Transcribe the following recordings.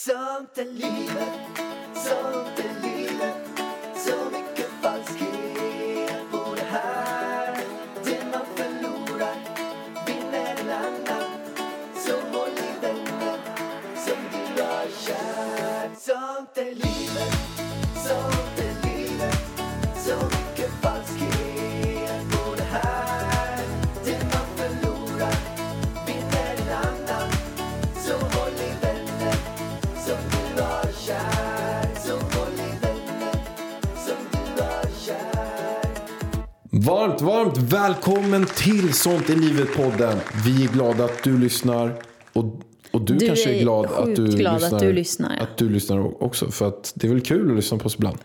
Sånt är livet, sånt Varmt, varmt välkommen till Sånt i livet-podden. Vi är glada att du lyssnar. Och, och du, Du kanske är glad, att du, glad att lyssnar, du lyssnar, ja. Att du lyssnar också. För att det är väl kul att lyssna på oss ibland.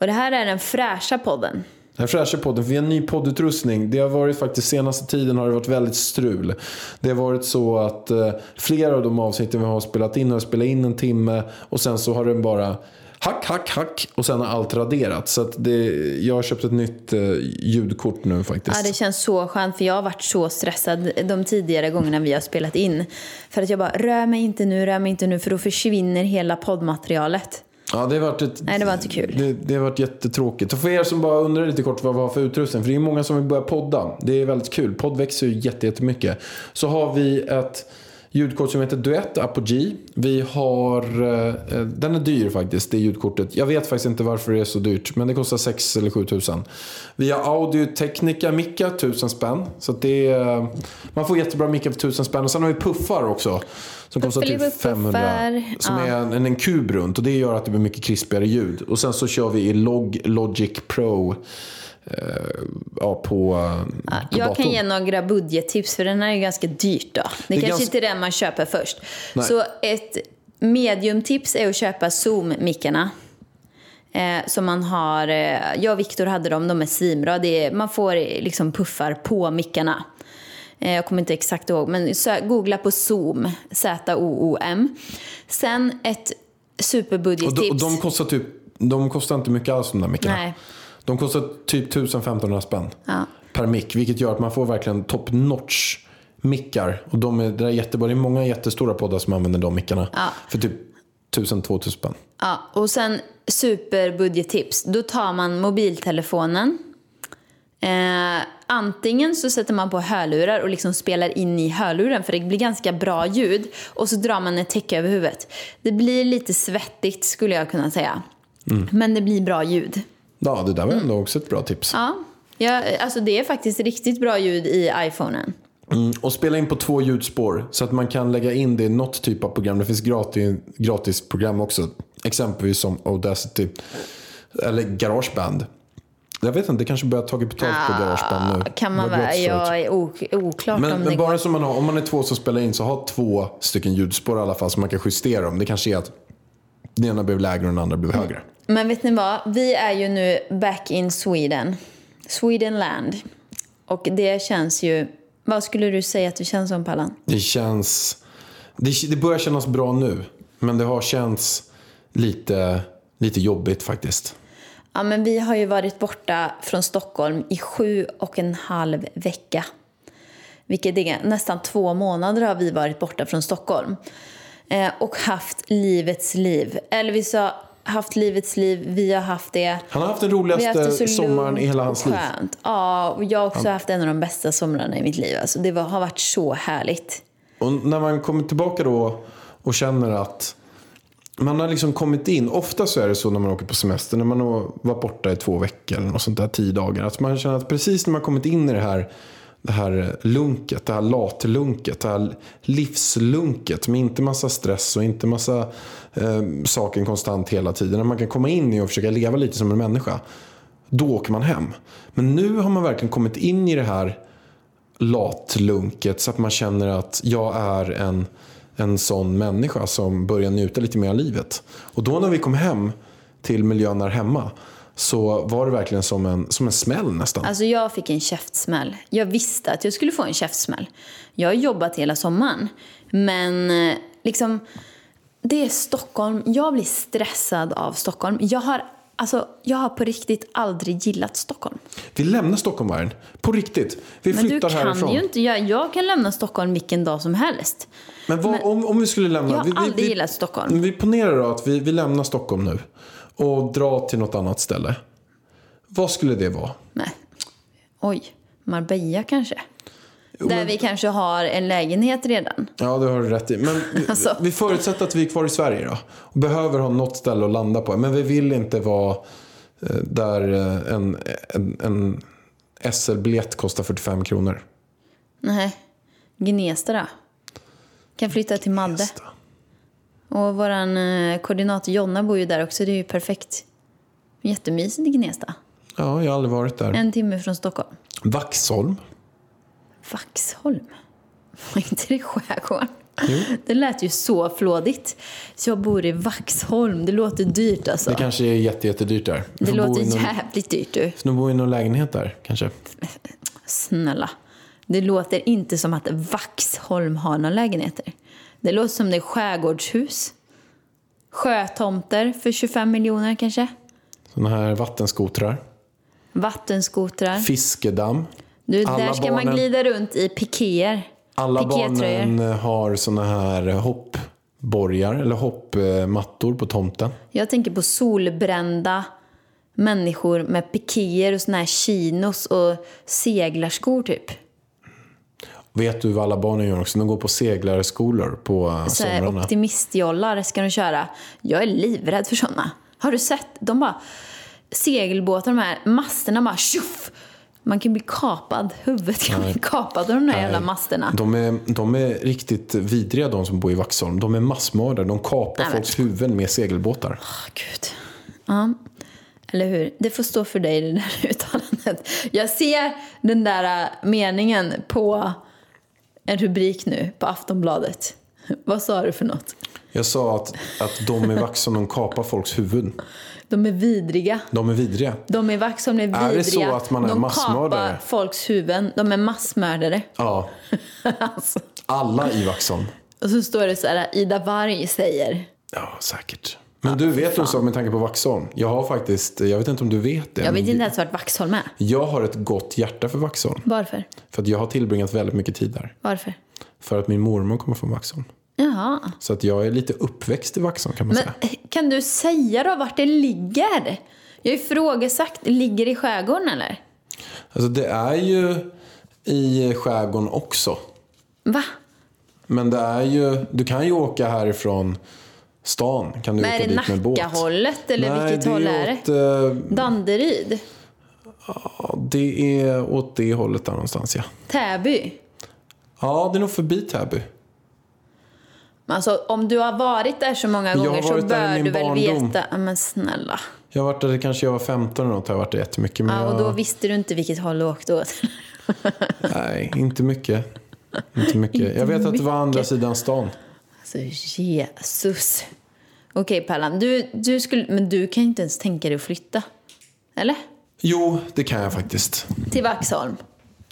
Och det här är den fräscha podden. Den fräscha podden, vi har en ny poddutrustning. Det har varit faktiskt senaste tiden har det varit väldigt strul. Det har varit så att eh, flera av de avsnitten vi har spelat in har spelat in en timme och sen så har den bara hack, hack, hack och sen har allt raderat. Så att det, jag har köpt ett nytt eh, ljudkort nu faktiskt. Ja, det känns så skönt för jag har varit så stressad de tidigare gångerna vi har spelat in. För att jag bara, rör mig inte nu, rör mig inte nu för då försvinner hela poddmaterialet. Ja, det har varit ett, Nej, det var inte kul. Det, det har varit jättetråkigt. Och för er som bara undrar lite kort vad vi har för utrustning. För det är många som vill börja podda. Det är väldigt kul. Podd växer ju jätte- jättemycket. Så har vi ett ljudkort som heter Duett Apogee. Vi har, eh, den är dyr faktiskt, det ljudkortet. Jag vet faktiskt inte varför det är så dyrt. Men det kostar 6 eller 7 tusen. Vi har Audio Technica micka, 1000 spänn. Så det är, man får jättebra mickar för 1000 spänn. Och sen har vi puffar också. Som kostar typ Puffelipuffar, 500. Som ja. är en, en, kub runt och det gör att det blir mycket krispigare ljud. Och sen så kör vi i Log, Logic Pro eh, ja, på, Ja, på jag datorn. kan ge några budgettips för den här är ganska dyrt då. Det, är kanske ganska- inte är den man köper först. Nej. Så ett mediumtips är att köpa Zoom-mickarna. Eh, som man har, eh, jag och Viktor hade dem, de är svinbra. Det man får liksom puffar på mickarna. Eh, jag kommer inte exakt ihåg, men sö- googla på Zoom, Z-O-O-M. Sen ett och, superbudgettips. de, och de kostar typ, de kostar inte mycket alls de där mickarna. Nej. De kostar typ 1000-1500 spänn Ja. per mick. Vilket gör att man får verkligen top notch mickar. Och de är, det är jättebra. Det är många jättestora poddar som använder de mickarna. Ja. För typ 1000-2000 spänn. Ja, och sen superbudgettips. Då tar man mobiltelefonen. Eh, antingen så sätter man på hörlurar och liksom spelar in i hörluren för det blir ganska bra ljud. Och så drar man ett täcke över huvudet. Det blir lite svettigt skulle jag kunna säga. Men det blir bra ljud. Ja, det där var ändå också ett bra tips. Ja, ja, alltså det är faktiskt riktigt bra ljud i iPhonen. Mm, och spela in på två ljudspår så att man kan lägga in det i något typ av program. Det finns gratis, gratis program också. Exempelvis som Audacity eller Garageband. Jag vet inte, det kanske börjar ta betalt på Garageband nu. Kan man Det väl? Jag är ok- oklart om Men, det men bara går. som man har, om man är två som spelar in så ha två stycken ljudspår i alla fall så man kan justera dem. Det kanske är att den ena blev lägre och den andra blev högre. Men vet ni vad? Vi är ju nu back in Sweden. Swedenland. Och det känns ju... Vad skulle du säga att det känns som, Pallan? Det känns... Det, det börjar kännas bra nu. Men det har känts lite, lite jobbigt faktiskt. Ja, men vi har ju varit borta från Stockholm i sju och en halv vecka. Vilket är nästan två månader har vi varit borta från Stockholm. Eh, och haft livets liv. vi sa haft livets liv, vi har haft det. Han har haft den har haft det roligaste sommaren i hela hans liv. skönt. Ja, och jag har också haft en av de bästa somrarna i mitt liv. Alltså, det var, har varit så härligt. Och när man kommer tillbaka då och känner att man har liksom kommit in. Ofta så är det så när man åker på semester. När man har varit borta i två veckor eller något sånt där, tio dagar. Att man känner att precis när man kommit in i det här, det här lunket, det här latlunket, det här livslunket. Med inte massa stress och inte massa eh, saker konstant hela tiden. När man kan komma in i och försöka leva lite som en människa. Då åker man hem. Men nu har man verkligen kommit in i det här latlunket så att man känner att jag är en, en sån människa som börjar njuta lite mer av livet. Och då när vi kom hem till miljön där hemma så var det verkligen som en, som en smäll nästan. Alltså jag fick en käftsmäll. Jag visste att jag skulle få en käftsmäll. Jag har jobbat hela sommaren. Men eh, liksom, det är Stockholm. Jag blir stressad av Stockholm. Jag har alltså, jag har på riktigt aldrig gillat Stockholm. Vi lämnar Stockholm, Vargen. På riktigt. Vi Men du flyttar kan härifrån. ju inte göra... Jag kan lämna Stockholm vilken dag som helst. Men, vad, om, om vi skulle lämna... Jag har vi, vi, aldrig vi, gillat Stockholm. Vi ponerar då att vi, vi lämnar Stockholm nu och drar till något annat ställe. Vad skulle det vara? Nej. Oj, Marbella kanske? Där men- vi kanske har en lägenhet redan. Ja, det har du rätt i. Men vi, Alltså. vi förutsätter att vi är kvar i Sverige då. Och behöver ha något ställe att landa på. Men vi vill inte vara eh, där eh, en, en, en SL-biljett kostar 45 kronor. Nej. Gnesta då? Kan flytta till Madde. Och våran eh, koordinator Jonna bor ju där också. Det är ju perfekt. Jättemysigt i Gnesta. Ja, jag har aldrig varit där. En timme från Stockholm. Vaxholm. Vaxholm? Var inte det skärgården? Det lät ju så flådigt. Så jag bor i Vaxholm. Det låter dyrt alltså. Det kanske är jätte, jättedyrt där. Det får låter någon, jävligt dyrt du. får nog bo i någon lägenhet där, kanske. Snälla. Det låter inte som att Vaxholm har några lägenheter. Det låter som det är skärgårdshus. Sjötomter för 25 miljoner kanske. Sådana här vattenskotrar. Vattenskotrar. Fiskedamm. Du, Alla där ska man barnen- glida runt i pikéer. Alla barnen har såna här hoppborgar eller hoppmattor på tomten. Jag tänker på solbrända människor med pikéer och såna här chinos och seglarskor typ. Vet du vad alla barnen gör också? De går på seglarskolor på eh, Så somrarna. optimistjollar ska de köra. Jag är livrädd för såna. Har du sett? De bara... Segelbåtar, de här masterna bara tjoff! Man kan bli kapad. Huvudet kan bli kapat av de där jävla masterna. De är, de är riktigt vidriga de som bor i Vaxholm. De är massmördare. De kapar Nej, men- folks huvuden med segelbåtar. Åh, Gud. Ja, eller hur? Det får stå för dig, det där uttalandet. Jag ser den där äh, meningen på en rubrik nu på Aftonbladet. Vad sa du för något? Jag sa att, att de i Vaxholm de kapar folks huvuden. De är vidriga. De är vidriga. De i Vaxholm är vidriga. Är det så att man är De massmördare? kapar folks huvuden. De är massmördare. Ja, alltså. alla i Vaxholm. Och så står det så här, Ida Warg säger. Ja, säkert. Men du vet en sak med tanke på Vaxholm. Jag har faktiskt, jag vet inte om du vet det. Jag vet inte ens vart Vaxholm är. Jag har ett gott hjärta för Vaxholm. Varför? För att jag har tillbringat väldigt mycket tid där. Varför? För att min mormor kommer från Vaxholm. Jaha. Så att jag är lite uppväxt i Vaxholm kan man Men säga. eh, kan du säga då vart det ligger? Jag har ifrågasatt, ligger det i skärgården eller? Alltså det är ju i skärgården också. Va? Men det är ju, du kan ju åka härifrån stan. Kan du Men är åka det dit med båt. Nacka-hållet eller Nej, vilket det håll är är det? åt, eh, Danderyd? ja, det är åt det hållet där någonstans ja. Täby? Ja, det är nog förbi Täby. Men Alltså, om du har varit där så många Jag gånger så bör du väl barndom. veta. Men snälla. Jag har varit där kanske jag var 15 eller något. Jag har varit där jättemycket. Men Ja, och då jag, visste du inte vilket håll du åkte åt. nej, inte mycket. Inte mycket. Inte jag vet att det var andra mycket. sidan stan. Alltså, Jesus. Okej, Pallan. Du, du skulle, men du kan ju inte ens tänka dig att flytta. Eller? Jo, det kan jag faktiskt. Till Vaxholm.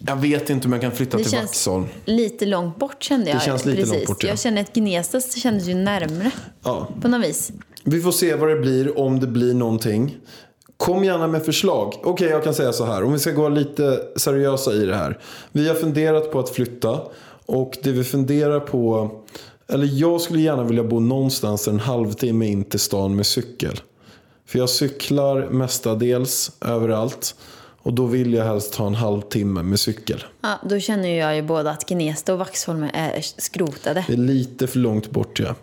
Jag vet inte om jag kan flytta Det till känns Vaxholm. lite långt bort kände jag. känns lite precis. långt bort, ja. Jag känner att Gnesta kändes ju närmre Ja. på något vis. Vi får se vad det blir, om det blir någonting. Kom gärna med förslag. Okej, jag kan säga så här. Om vi ska gå lite seriösa i det här. Vi har funderat på att flytta. Och det vi funderar på... Eller jag skulle gärna vilja bo någonstans en halvtimme in till stan med cykel. För jag cyklar mestadels överallt. Och då vill jag helst ha en halvtimme med cykel. Ja, då känner jag ju både att Gnesta och Vaxholm är skrotade. Det är lite för långt bort ja.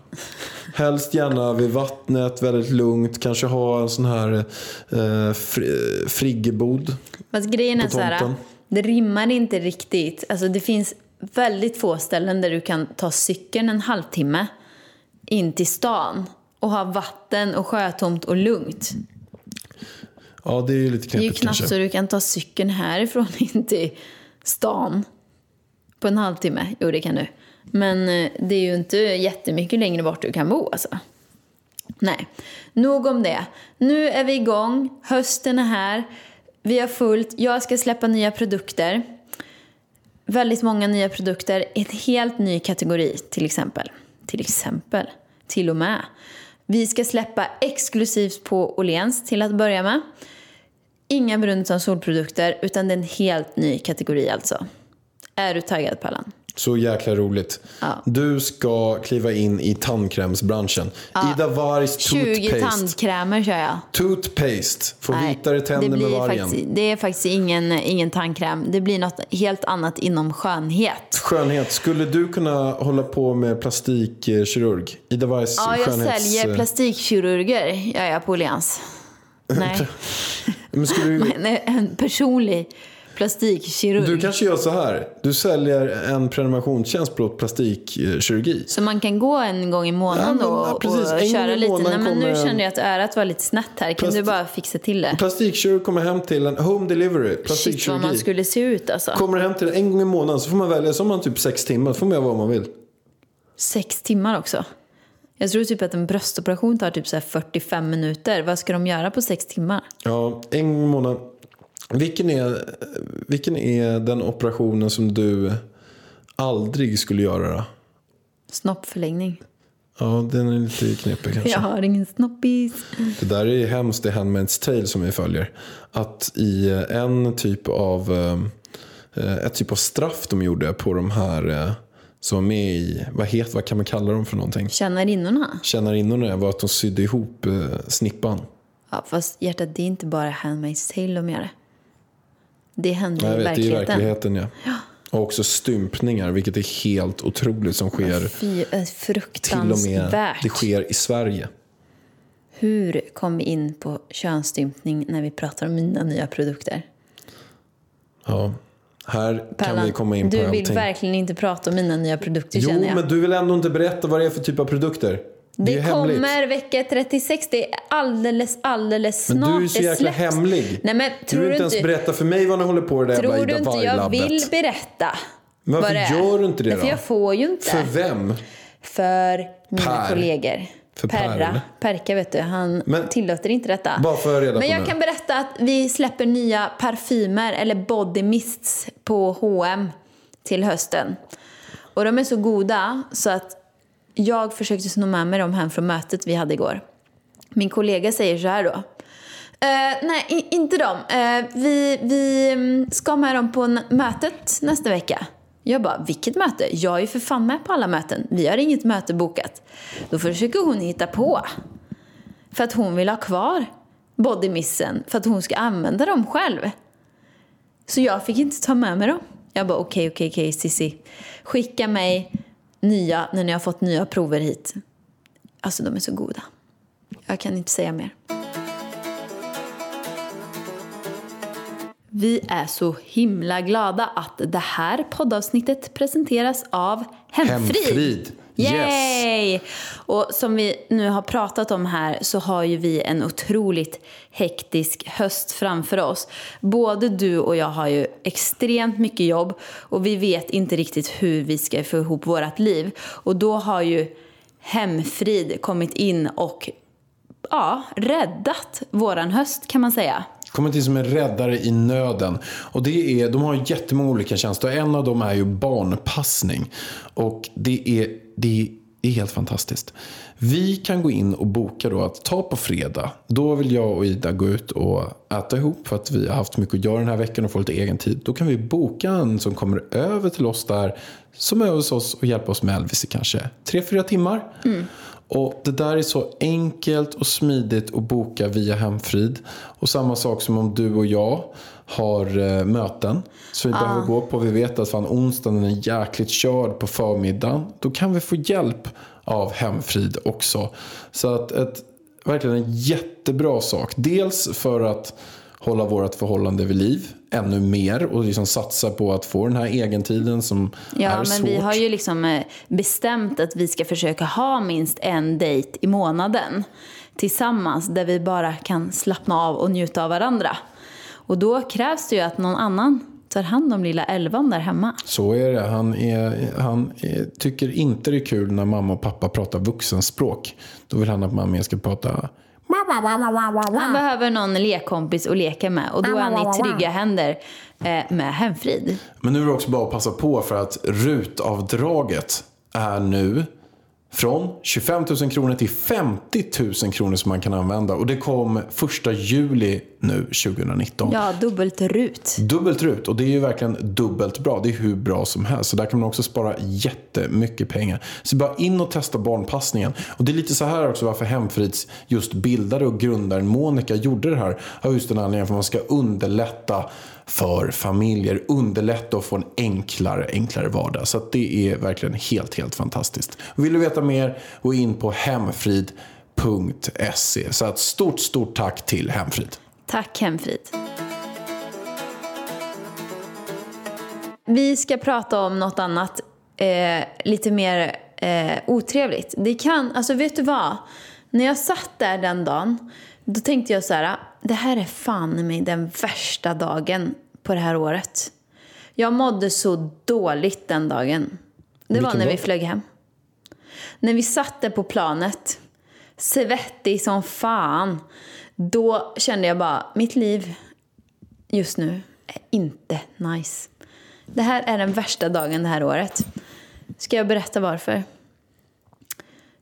Helst gärna vid vattnet, väldigt lugnt. Kanske ha en sån här eh, fri, friggebod. Fast grejen är så här, det rimmar inte riktigt. Alltså det finns väldigt få ställen där du kan ta cykeln en halvtimme in till stan och ha vatten och sjötomt och lugnt. Ja, det är ju lite Det är ju knepigt knappt kanske. så du kan ta cykeln härifrån in till stan på en halvtimme. Jo, det kan du. Men eh, det är ju inte jättemycket längre bort du kan bo alltså. Nej, nog om det. Nu är vi igång. Hösten är här. Vi har fullt. Jag ska släppa nya produkter. Väldigt många nya produkter. En helt ny kategori till exempel. Till exempel. Till och med. Vi ska släppa exklusivt på Åhléns till att börja med. Inga Brunnsson solprodukter, utan det är en helt ny kategori alltså. Är du taggad Pallan? Så jäkla roligt. Ja. Du ska kliva in i tandkrämsbranschen. Ida Wargs 20 toothpaste. tandkrämer kör jag. Toothpaste. Få Nej, vitare tänder med vargen. faktiskt, Det är faktiskt ingen, ingen tandkräm. Det blir något helt annat inom skönhet. Skönhet. Skulle du kunna hålla på med plastikkirurg? Ida Wargs Ja, jag skönhets... säljer plastikkirurger jag på Åhléns. Nej, Men skulle du... Nej, en personlig plastikkirurg. du kanske gör så här. Du säljer en prenumerationstjänst på plastikkirurgi. Så man kan gå en gång i månaden Ja, men, och, precis. och köra lite. Nej, men nu kommer- kände jag att örat var lite snett här. Kan Plast- du bara fixa till det? Plastikkirurg kommer hem till en home delivery. Shit vad man skulle se ut alltså. Kommer hem till en, gång i månaden så får man välja. Så har man typ sex timmar. Så får man göra vad man vill. Sex timmar också. Jag tror typ att en bröstoperation tar typ så här 45 minuter. Vad ska de göra på sex timmar? Ja, en gång i månaden. Vilken är, vilken är den operationen som du aldrig skulle göra då? Snoppförlängning. Ja, den är lite knepig kanske. Jag har ingen snoppis. Det där är hemskt i Handmaid's Tale som vi följer. Att i en typ av eh, ett typ av straff de gjorde på de här eh, som var med i, vad heter, vad kan man kalla dem för någonting? Tjänarinnorna. Tjänarinnorna var att de sydde ihop eh, snippan. Ja, fast hjärtat, det är inte bara Handmaid's Tale de gör det. Det händer i vet, det är i verkligheten. verkligheten ja. Och också stympningar, vilket är helt otroligt som sker Fy, eh, till och med, fruktansvärt. det sker i Sverige. Hur kom vi in på könsstympning när vi pratar om mina nya produkter? Ja. Här kan Pallan, vi komma in på du vill allting. verkligen inte prata om mina nya produkter Jo, känner jag. men du vill ändå inte berätta vad det är för typ av produkter. Det, det ju hemligt. kommer vecka 36. Det är alldeles, alldeles Men snart. du är så jäkla hemlig. Nej, men du tror vill du inte ens berätta för mig vad ni håller på i det där tror jävla du inte jag vill berätta Men varför det är? gör du inte det då? jag får ju inte. För vem? För mina Per. kollegor. För Per, Perra. Perka vet du, han Men- tillåter inte detta. Bara för att reda Men jag nu. kan berätta att vi släpper nya parfymer eller body mists på H&M till hösten. Och de är så goda så att jag försökte sno med mig dem hem från mötet vi hade igår. Min kollega säger så här då. Eh, nej, inte dem. Eh, vi, vi mm, ska med dem på mötet nästa vecka. Jag bara, vilket möte? Jag är ju för fan med på alla möten. Vi har inget möte bokat. Då försöker hon hitta på. För att hon vill ha kvar bodymissen. För att hon ska använda dem själv. Så jag fick inte ta med mig dem. Jag bara, okej, okej, okej, Cissi. Skicka mig nya när ni har fått nya prover hit. Alltså, de är så goda. Jag kan inte säga mer. Vi är så himla glada att det här poddavsnittet presenteras av Hemfrid. Hemfrid. Yes. Yay! Och som vi nu har pratat om här så har ju vi en otroligt hektisk höst framför oss. Både du och jag har ju extremt mycket jobb och vi vet inte riktigt hur vi ska få ihop vårt liv. Och då har ju Hemfrid kommit in och ja, räddat våran höst kan man säga. Kommit in som en räddare i nöden. Och det är, de har jättemånga olika tjänster. En av dem är ju barnpassning. Och det är, det är helt fantastiskt. Vi kan gå in och boka då att ta på fredag. Då vill jag och Ida gå ut och äta ihop för att vi har haft mycket att göra den här veckan och få lite egen tid. Då kan vi boka en som kommer över till oss där. Som är hos oss och hjälper oss med Elvis i kanske 3-4 timmar. Och det där är så enkelt och smidigt att boka via Hemfrid. Och samma sak som om du och jag har eh, möten. Så vi behöver gå på. Vi vet att fan onsdagen är jäkligt körd på förmiddagen. Då kan vi få hjälp av Hemfrid också. Så att ett, verkligen en jättebra sak. Dels för att hålla vårt förhållande vid liv ännu mer och liksom satsa på att få den här egentiden som Ja, är men svårt. vi har ju liksom eh, bestämt att vi ska försöka ha minst en dejt i månaden tillsammans där vi bara kan slappna av och njuta av varandra. Och då krävs det ju att någon annan tar hand om lilla Elvan där hemma. Så är det. Han, är, han är, tycker inte det är kul när mamma och pappa pratar vuxenspråk. Då vill han att mamma ska prata... Han behöver någon lekkompis att leka med och då är han i trygga händer eh, med Hemfrid. Men nu är det också bara att passa på för att rutavdraget är nu från 25 000 kronor till 50 000 kronor som man kan använda. Och det kom första juli nu 2019. Ja, dubbelt rut. Dubbelt RUT och det är ju verkligen dubbelt bra. Det är hur bra som helst. Så där kan man också spara jättemycket pengar. Så bara in och testa barnpassningen. Och det är lite så här också varför Hemfrids just bildare och grundaren Monica gjorde det här. Har just den anledningen för att man ska underlätta för familjer. Underlätta och få en enklare, enklare vardag. Så att det är verkligen helt, helt fantastiskt. Vill du veta mer, gå in på hemfrid.se. Så ett stort, stort tack till Hemfrid. Tack Hemfrid. Vi ska prata om något annat eh, lite mer eh, otrevligt. Det kan, alltså vet du vad? När jag satt där den dagen, då tänkte jag så här, det här är fan mig den värsta dagen på det här året. Jag mådde så dåligt den dagen. Det var Vilken när vi flög hem. När vi satt där på planet, svettig som fan, då kände jag bara, mitt liv just nu är inte nice. Det här är den värsta dagen det här året. Ska jag berätta varför?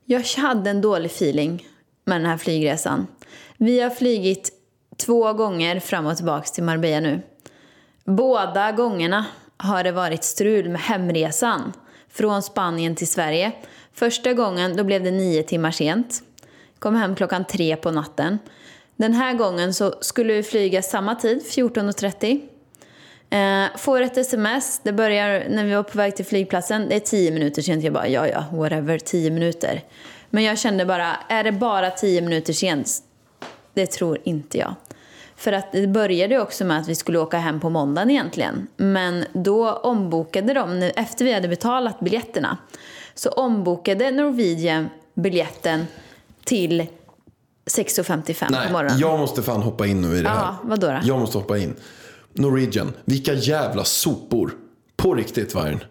Jag hade en dålig feeling med den här flygresan. Vi har flygit två gånger fram och tillbaka till Marbella nu. Båda gångerna har det varit strul med hemresan från Spanien till Sverige. Första gången då blev det nio timmar sent. Kom hem klockan tre på natten. Den här gången så skulle vi flyga samma tid, 14.30. Eh, får ett sms, det börjar när vi var på väg till flygplatsen. Det är tio minuter sent. Jag bara, ja ja, whatever, tio minuter. Men jag kände bara, är det bara tio minuter sent? Det tror inte jag. För att det började också med att vi skulle åka hem på måndagen egentligen. Men då ombokade de, efter vi hade betalat biljetterna, så ombokade Norwegian biljetten till 6.55 på morgonen. jag måste fan hoppa in nu i det här. Ja, vadå då? Jag måste hoppa in. Norwegian, vilka jävla sopor. På riktigt, Vargen.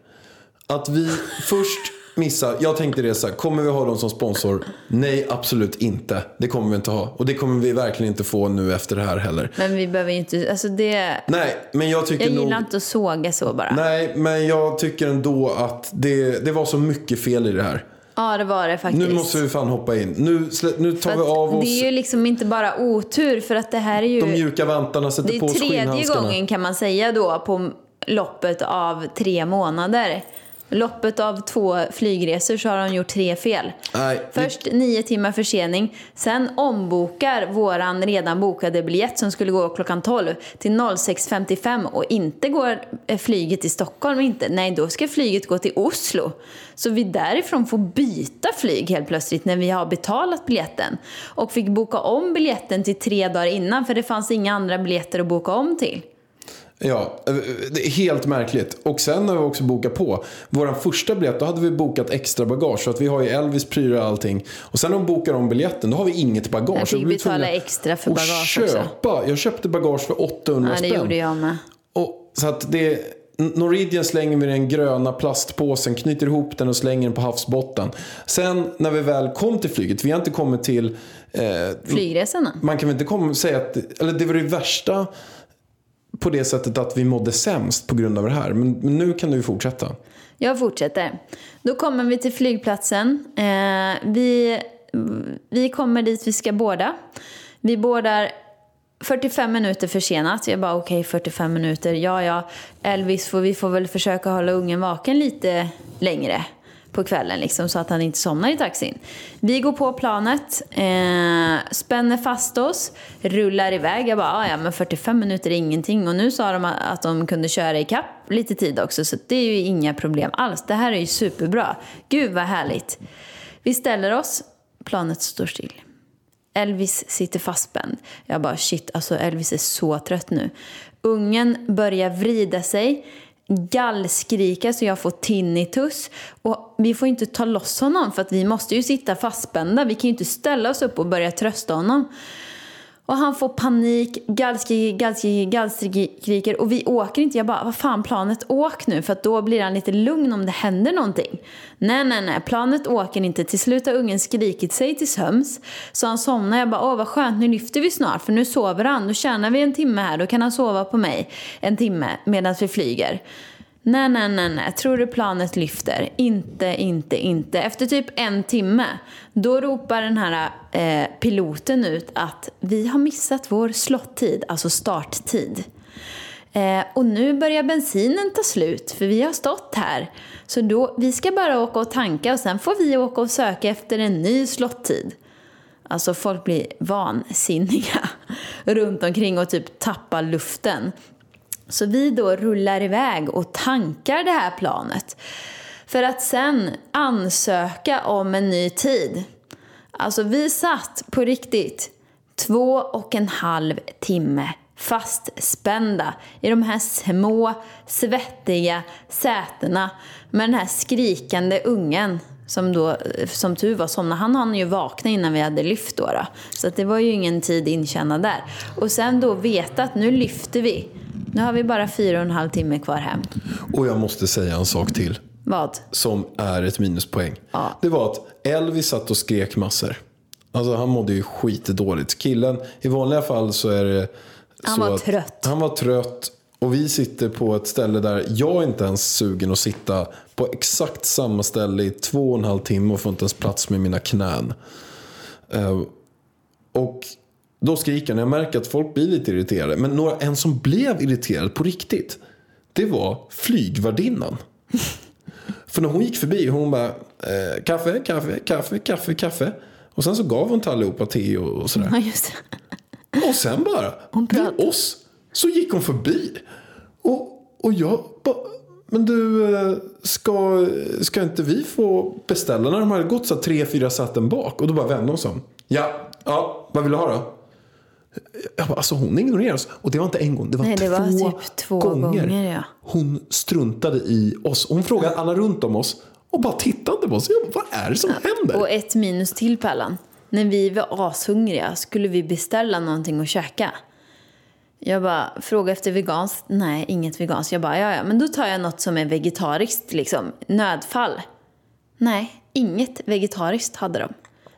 Att vi först missar, jag tänkte det så här, kommer vi ha dem som sponsor? Nej, absolut inte. Det kommer vi inte ha. Och det kommer vi verkligen inte få nu efter det här heller. Men vi behöver inte, alltså det... Nej, men jag tycker Jag nog... gillar inte att såga så bara. Nej, men jag tycker ändå att det, det var så mycket fel i det här. Ja, det var det faktiskt. Nu måste vi fan hoppa in. Nu, nu tar vi av oss Det är ju liksom inte bara otur, för att det här är ju... de mjuka vantarna, sätter det på är oss tredje skinnhandskarna. gången kan man säga då på loppet av tre månader. Loppet av två flygresor så har de gjort tre fel. Nej, Först nio timmar försening, sen ombokar våran redan bokade biljett som skulle gå klockan 12 till 06.55 och inte går eh, flyget till Stockholm inte. Nej, då ska flyget gå till Oslo. Så vi därifrån får byta flyg helt plötsligt när vi har betalat biljetten. Och fick boka om biljetten till tre dagar innan för det fanns inga andra biljetter att boka om till. Ja, det är helt märkligt. Och sen när vi också bokat på. Vår första biljett, då hade vi bokat extra bagage. Så att vi har ju Elvis prylar och allting. Och sen när de bokar om biljetten, då har vi inget bagage. Jag fick betala extra för bagage också. köpa. Jag köpte bagage för 800 Ja, det spänn. gjorde jag med. Och, så att det... Norwegian slänger vi den gröna plastpåsen, knyter ihop den och slänger den på havsbotten. Sen när vi väl kom till flyget, vi har inte kommit till... Eh, Flygresorna. man kan väl inte komma och säga att... Eller det var det värsta på det sättet att vi mådde sämst på grund av det här. Men, men nu kan du ju fortsätta. Jag fortsätter. Då kommer vi till flygplatsen. Eh, vi, vi kommer dit vi ska båda. Vi bådar 45 minuter försenat. Jag bara okej, 45 minuter. Ja, ja. Elvis, får, vi får väl försöka hålla ungen vaken lite längre på kvällen liksom, så att han inte somnar i taxin. Vi går på planet, eh, spänner fast oss, rullar iväg. Jag bara, ah, ja men 45 minuter är ingenting. Och nu sa de att de kunde köra i kapp lite tid också, så det är ju inga problem alls. Det här är ju superbra. Gud vad härligt. Vi ställer oss, planet står still. Elvis sitter fastspänd. Jag bara shit, alltså Elvis är så trött nu. Ungen börjar vrida sig, gallskrika så jag får tinnitus. Och vi får inte ta loss honom för att vi måste ju sitta fastspända. Vi kan ju inte ställa oss upp och börja trösta honom. Och han får panik, gallskriker, gallskriker, gallskriker och vi åker inte. Jag bara, vad fan planet åk nu för att då blir han lite lugn om det händer någonting. Nej, nej, nej, planet åker inte. Till slut har ungen skrikit sig till söms. Så han somnar. Jag bara, åh vad skönt, nu lyfter vi snart för nu sover han. Då tjänar vi en timme här, då kan han sova på mig en timme medan vi flyger. Nej, nej, nej, nej. Tror du planet lyfter? Inte, inte, inte. Efter typ en timme, då ropar den här eh, piloten ut att vi har missat vår slottid, alltså starttid. Eh, och nu börjar bensinen ta slut, för vi har stått här. Så då, vi ska bara åka och tanka och sen får vi åka och söka efter en ny slottid. Alltså folk blir vansinniga runt omkring och typ tappar luften. Så vi då rullar iväg och tankar det här planet. För att sen ansöka om en ny tid. Alltså vi satt på riktigt två och en halv timme fastspända i de här små svettiga sätena med den här skrikande ungen som då, som tur var, somnade. Han hann ju vakna innan vi hade lyft då. då. Så att det var ju ingen tid intjänad där. Och sen då veta att nu lyfter vi. Nu har vi bara fyra och en halv timme kvar hem. Och jag måste säga en sak till. Vad? Som är ett minuspoäng. Ja. Det var att Elvis satt och skrek massor. Alltså han mådde ju skitdåligt. Killen, i vanliga fall så är det Han var trött. Han var trött. Och vi sitter på ett ställe där jag är inte ens sugen att sitta på exakt samma ställe i två och en halv timme och får inte ens plats med mina knän. Eh, och då skriker han. Jag märker att folk blir lite irriterade. Men några, en som blev irriterad på riktigt. Det var flygvärdinnan. För när hon gick förbi, hon bara eh, kaffe, kaffe, kaffe, kaffe, kaffe. Och sen så gav hon till allihopa te och, och sådär. Ja, just det. Och sen bara, till oss, så gick hon förbi. Och, och jag bara, men du, eh, ska, ska inte vi få beställa när de hade gått så här tre, fyra säten bak? Och då bara vände hon sig om. Ja, ja, vad vill du ha då? Alltså hon ignorerade oss. Och det var inte en gång, det var, Nej, det var två, typ två gånger. gånger, ja. Hon struntade i oss. Hon frågade alla runt om oss och bara tittade på oss. Jag bara, vad är det som händer? Och ett minus till Pallan. När vi var ashungriga skulle vi beställa någonting att käka. Jag bara, fråga efter veganskt. Nej, inget veganskt. Jag bara, ja, ja, men då tar jag något som är vegetariskt, liksom. Nödfall. Nej, inget vegetariskt hade de.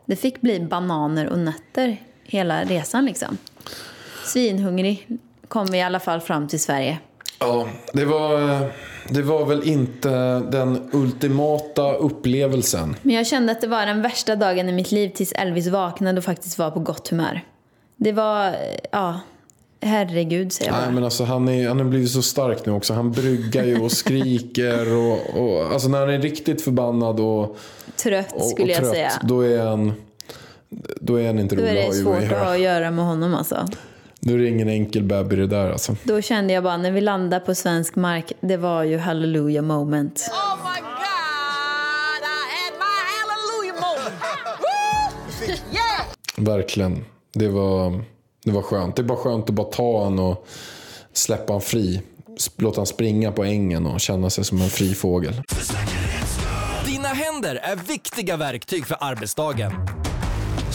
Det fick bli bananer och nötter hela resan, liksom. Svinhungrig kom vi i alla fall fram till Sverige. Ja, det var, det var väl inte den ultimata upplevelsen. Men jag kände att det var den värsta dagen i mitt liv tills Elvis vaknade och faktiskt var på gott humör. Det var, ja, herregud säger jag bara. Nej, men alltså, han, är, han har blivit så stark nu också. Han bryggar ju och skriker. Och, och, alltså, när han är riktigt förbannad och, Trött och, och skulle jag trött, säga. då är han, då är han inte Då rolig är det att ha svårt att att ha göra. att göra med honom alltså. Då är det ingen enkel baby det där alltså. Då kände jag bara, när vi landade på svensk mark, det var ju hallelujah moment. Oh my God! I had my hallelujah moment. Woo! Yeah! Verkligen. Det var, det var skönt. Det är bara skönt att bara ta han och släppa han fri. Låta han springa på ängen och känna sig som en fri fågel. Dina händer är viktiga verktyg för arbetsdagen.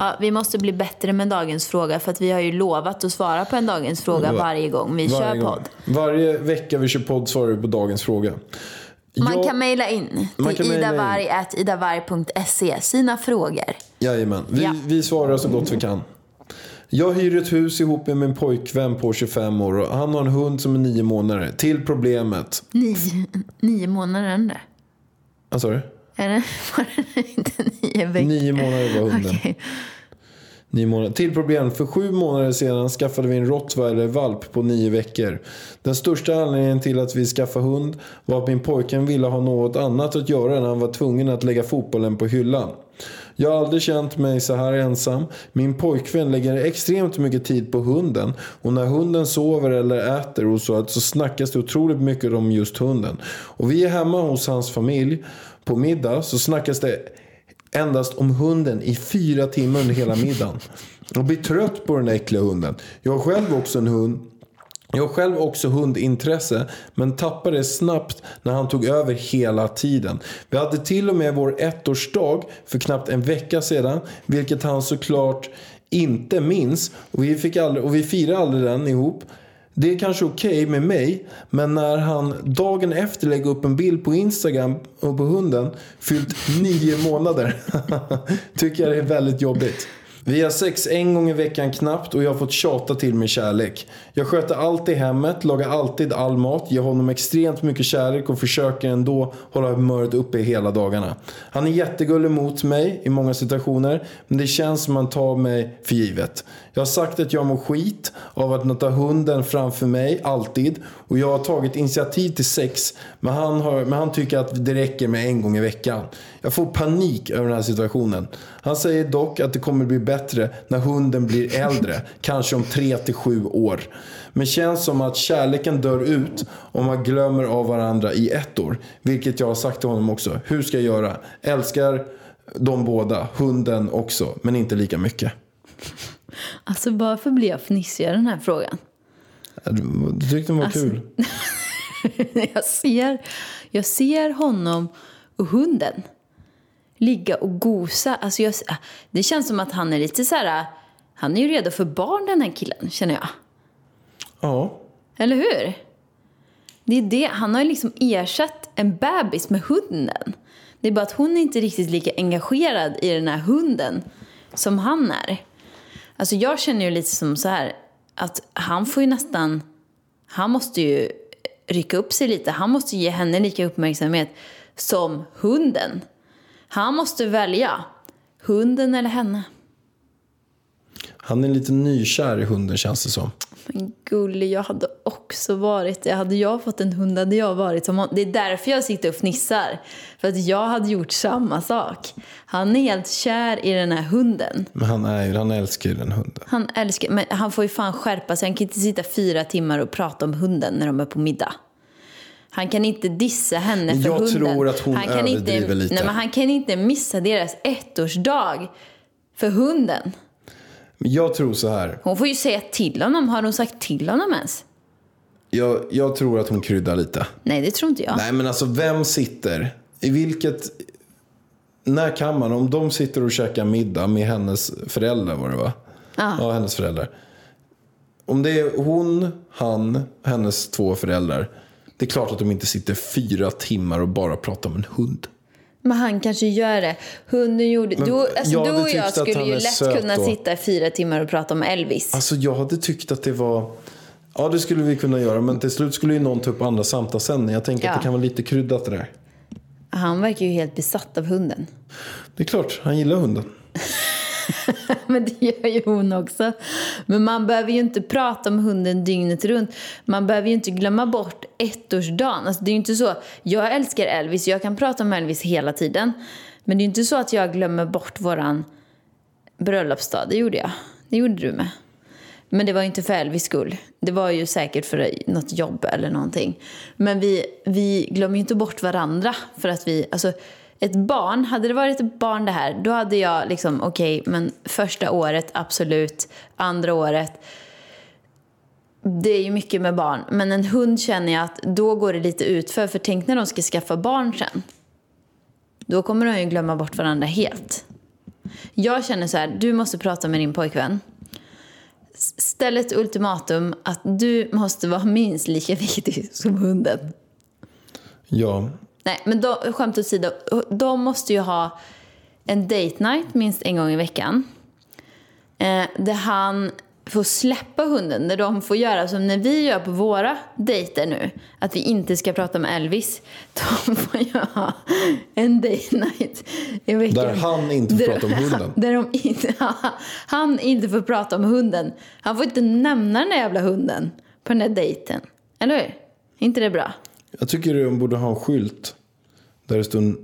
Ja, vi måste bli bättre med dagens fråga för att vi har ju lovat att svara på en dagens fråga Va- varje gång vi Varje kör gång. podd. Varje vecka vi kör podd svarar vi på dagens fråga. Man Jag- kan mejla in till idavarg.idavarg.se sina frågor. Jajamän, vi, Ja. vi svarar så gott vi kan. Jag hyr ett hus ihop med min pojkvän på 25 år och han har en hund som är nio månader. Till problemet. Nio, nio månader. Vad sa du? Är det, var det inte nio veckor? Nio månader var hunden. Okej. Nio månader. Till problem. För sju månader sedan skaffade vi en rottweiler-valp på nio veckor. Den största anledningen till att vi skaffade hund var att min pojken ville ha något annat att göra när han var tvungen att lägga fotbollen på hyllan. Jag har aldrig känt mig så här ensam. Min pojkvän lägger extremt mycket tid på hunden. Och när hunden sover eller äter och så, så snackas det otroligt mycket om just hunden. Och vi är hemma hos hans familj. På middag så snackas det endast om hunden i fyra timmar under hela middagen. Jag blir trött på den äckliga hunden. Jag har själv också en hund. Jag har själv också hundintresse men tappade det snabbt när han tog över hela tiden. Vi hade till och med vår ettårsdag för knappt en vecka sedan vilket han såklart inte minns och vi, fick aldrig, och vi firade aldrig den ihop. Det är kanske okej med mig, men när han dagen efter lägger upp en bild på Instagram och på hunden fyllt nio månader tycker jag det är väldigt jobbigt. Vi har sex en gång i veckan knappt och jag har fått tjata till mig kärlek. Jag sköter allt i hemmet, lagar alltid all mat, ger honom extremt mycket kärlek och försöker ändå hålla humöret uppe hela dagarna. Han är jättegullig mot mig i många situationer, men det känns som han tar mig för givet. Jag har sagt att jag mår skit av att nöta hunden framför mig, alltid. Och jag har tagit initiativ till sex, men han, har, men han tycker att det räcker med en gång i veckan. Jag får panik över den här situationen. Han säger dock att det kommer bli bättre när hunden blir äldre, kanske om 3 till 7 år. Men känns som att kärleken dör ut om man glömmer av varandra i ett år. Vilket jag har sagt till honom också. Hur ska jag göra? Älskar de båda, hunden också, men inte lika mycket. Alltså varför blir jag fnissig i den här frågan? Du tyckte den var Alltså- kul? jag, ser, jag ser honom och hunden ligga och gosa. Alltså jag, det känns som att han är lite så här... Han är ju redo för barn den här killen, känner jag. Ja. Eller hur? Det är det. Han har ju liksom ersatt en bebis med hunden. Det är bara att hon är inte riktigt lika engagerad i den här hunden som han är. Alltså jag känner ju lite som så här att han får ju nästan... Han måste ju rycka upp sig lite. Han måste ge henne lika uppmärksamhet som hunden. Han måste välja hunden eller henne. Han är lite nykär i hunden känns det som. Men gullig, jag hade också varit det. Hade jag fått en hund hade jag varit som honom. Det är därför jag sitter och fnissar. För att jag hade gjort samma sak. Han är helt kär i den här hunden. Men han, är, han älskar ju den hunden. Han älskar, men han får ju fan skärpa sig. Han kan inte sitta fyra timmar och prata om hunden när de är på middag. Han kan inte dissa henne för Jag hunden. tror att hon han kan inte, överdriver lite. Nej, men han kan inte missa deras ettårsdag för hunden. Jag tror så här. Hon får ju säga till honom. Har hon sagt till honom ens? Jag, jag tror att hon kryddar lite. Nej, det tror inte jag. Nej men alltså vem sitter? I vilket... När kan man? Om de sitter och käkar middag med hennes föräldrar var det va? Ja, hennes föräldrar. Om det är hon, han, hennes två föräldrar. Det är klart att de inte sitter fyra timmar och bara pratar om en hund. Men han kanske gör det. Hunden gjorde... Men du, alltså, jag du och jag skulle ju lätt kunna då. sitta i fyra timmar och prata om Elvis. Alltså jag hade tyckt att det var... Ja det skulle vi kunna göra men till slut skulle ju någon ta upp andra samtalsämnen. Jag tänker Ja. att det kan vara lite kryddat det där. Han verkar ju helt besatt av hunden. Det är klart, han gillar hunden. Men det gör ju hon också. Men man behöver ju inte prata om hunden dygnet runt. Man behöver ju inte glömma bort ettårsdagen. Alltså det är ju inte så. Jag älskar Elvis, jag kan prata om Elvis hela tiden. Men det är ju inte så att jag glömmer bort våran bröllopsdag. Det gjorde jag. Det gjorde du med. Men det var ju inte för Elvis skull. Det var ju säkert för något jobb eller någonting. Men vi, vi glömmer ju inte bort varandra för att vi, alltså ett barn, hade det varit ett barn det här, då hade jag liksom, okej, men första året absolut, andra året, det är ju mycket med barn. Men en hund känner jag att då går det lite utför, för tänk när de ska skaffa barn sen. Då kommer de ju glömma bort varandra helt. Jag känner så här, du måste prata med din pojkvän ställ ett ultimatum att du måste vara minst lika viktig som hunden. Ja, Nej, men då, skämt åsido. De måste ju ha en date night minst en gång i veckan. Eh, där han får släppa hunden. Där de får göra som när vi gör på våra dejter nu. Att vi inte ska prata med Elvis. De får ju ha en date night i veckan. Där han inte får Där- prata om hunden. Där de inte, han inte får prata om hunden. Han får inte nämna den där jävla hunden på den där dejten. Eller hur? Inte det bra? jag tycker de borde ha en skylt. Där det står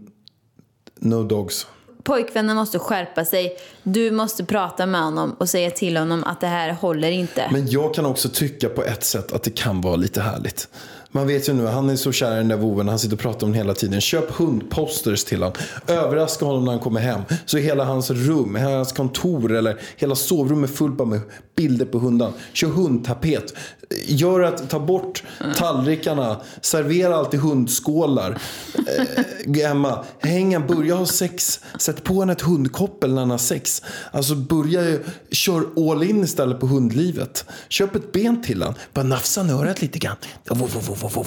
No dogs. Pojkvännen måste skärpa sig. Du måste prata med honom och säga till honom att det här håller inte. Men jag kan också tycka på ett sätt att det kan vara lite härligt. Man vet ju nu, han är så kär i den där voven, han sitter och pratar om den hela tiden. Köp hundposters till honom. Överraska honom när han kommer hem. Så hela hans rum, hela hans kontor eller hela sovrummet är fullt med bilder på hundar. Kör hundtapet. Gör att ta bort tallrikarna. Servera alltid hundskålar. Eh, Emma, häng en, börja ha sex. Sätt på henne ett hundkoppel när han har sex. Alltså börja, ju- kör all in istället på hundlivet. Köp ett ben till han. Bara nafsa han i örat lite grann. Voff, voff, voff, alltså,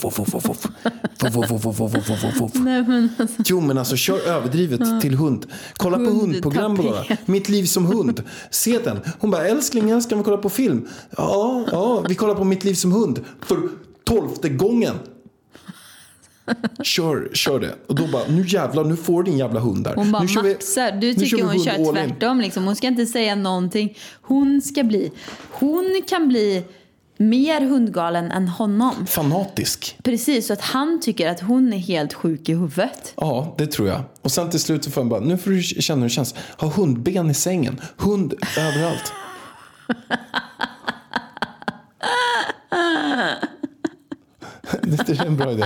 Jo men alltså kör överdrivet till hund. Kolla på hundprogram bara. Mitt liv som hund. Se den. Hon bara älskling älskling vi kolla på film. Ja, ja vi kollar på Mitt liv som hund. För tolfte gången. Kör, kör det. Och då bara, nu jävlar, nu får din jävla hund där. hon bara nu kör vi- maxar. Du kör tycker vi hon kör tvärtom. Liksom. Hon ska inte säga någonting. Hon ska bli... Hon kan bli mer hundgalen än honom. Fanatisk. Precis, så att han tycker att hon är helt sjuk i huvudet. Ja, det tror jag. Och sen till slut så får han bara, nu får du känna hur det känns. Ha hundben i sängen. Hund överallt. det är en bra idé.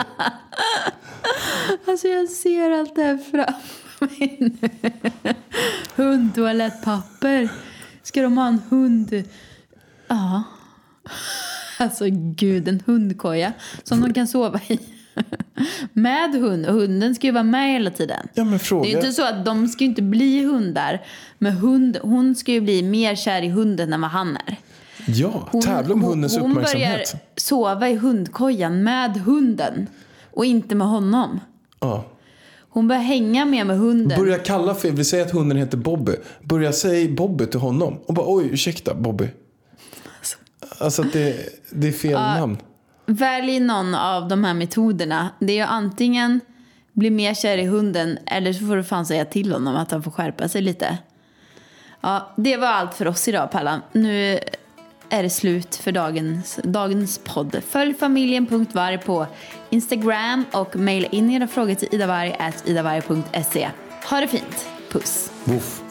Alltså jag ser allt det här framför mig nu. Hundtoalettpapper. Ska de ha en hund? Ja. Alltså gud, en hundkoja som de kan sova i. Med hund. Och hunden ska ju vara med hela tiden. Ja, men fråga. Det är ju inte så att de ska ju inte bli hundar. Men hund, hon ska ju bli mer kär i hunden än vad han är. Ja, tävla om hundens hon börjar uppmärksamhet. sova i hundkojan med hunden. Och inte med honom. Ja. Hon börjar hänga mer med hunden. Börja kalla fel. Vi säger att hunden heter Bobby. Börja säga Bobby till honom. Och bara oj, ursäkta Bobby. Alltså att det, det är fel namn. Välj någon av de här metoderna. Det är ju antingen bli mer kär i hunden eller så får du fan säga till honom att han får skärpa sig lite. Ja, det var allt för oss idag Pallan. Nu är det slut för dagens, dagens podd. Följ familjen.varg på Instagram och mejla in era frågor till idavarg.idavarg.se. Ha det fint. Puss. Woof.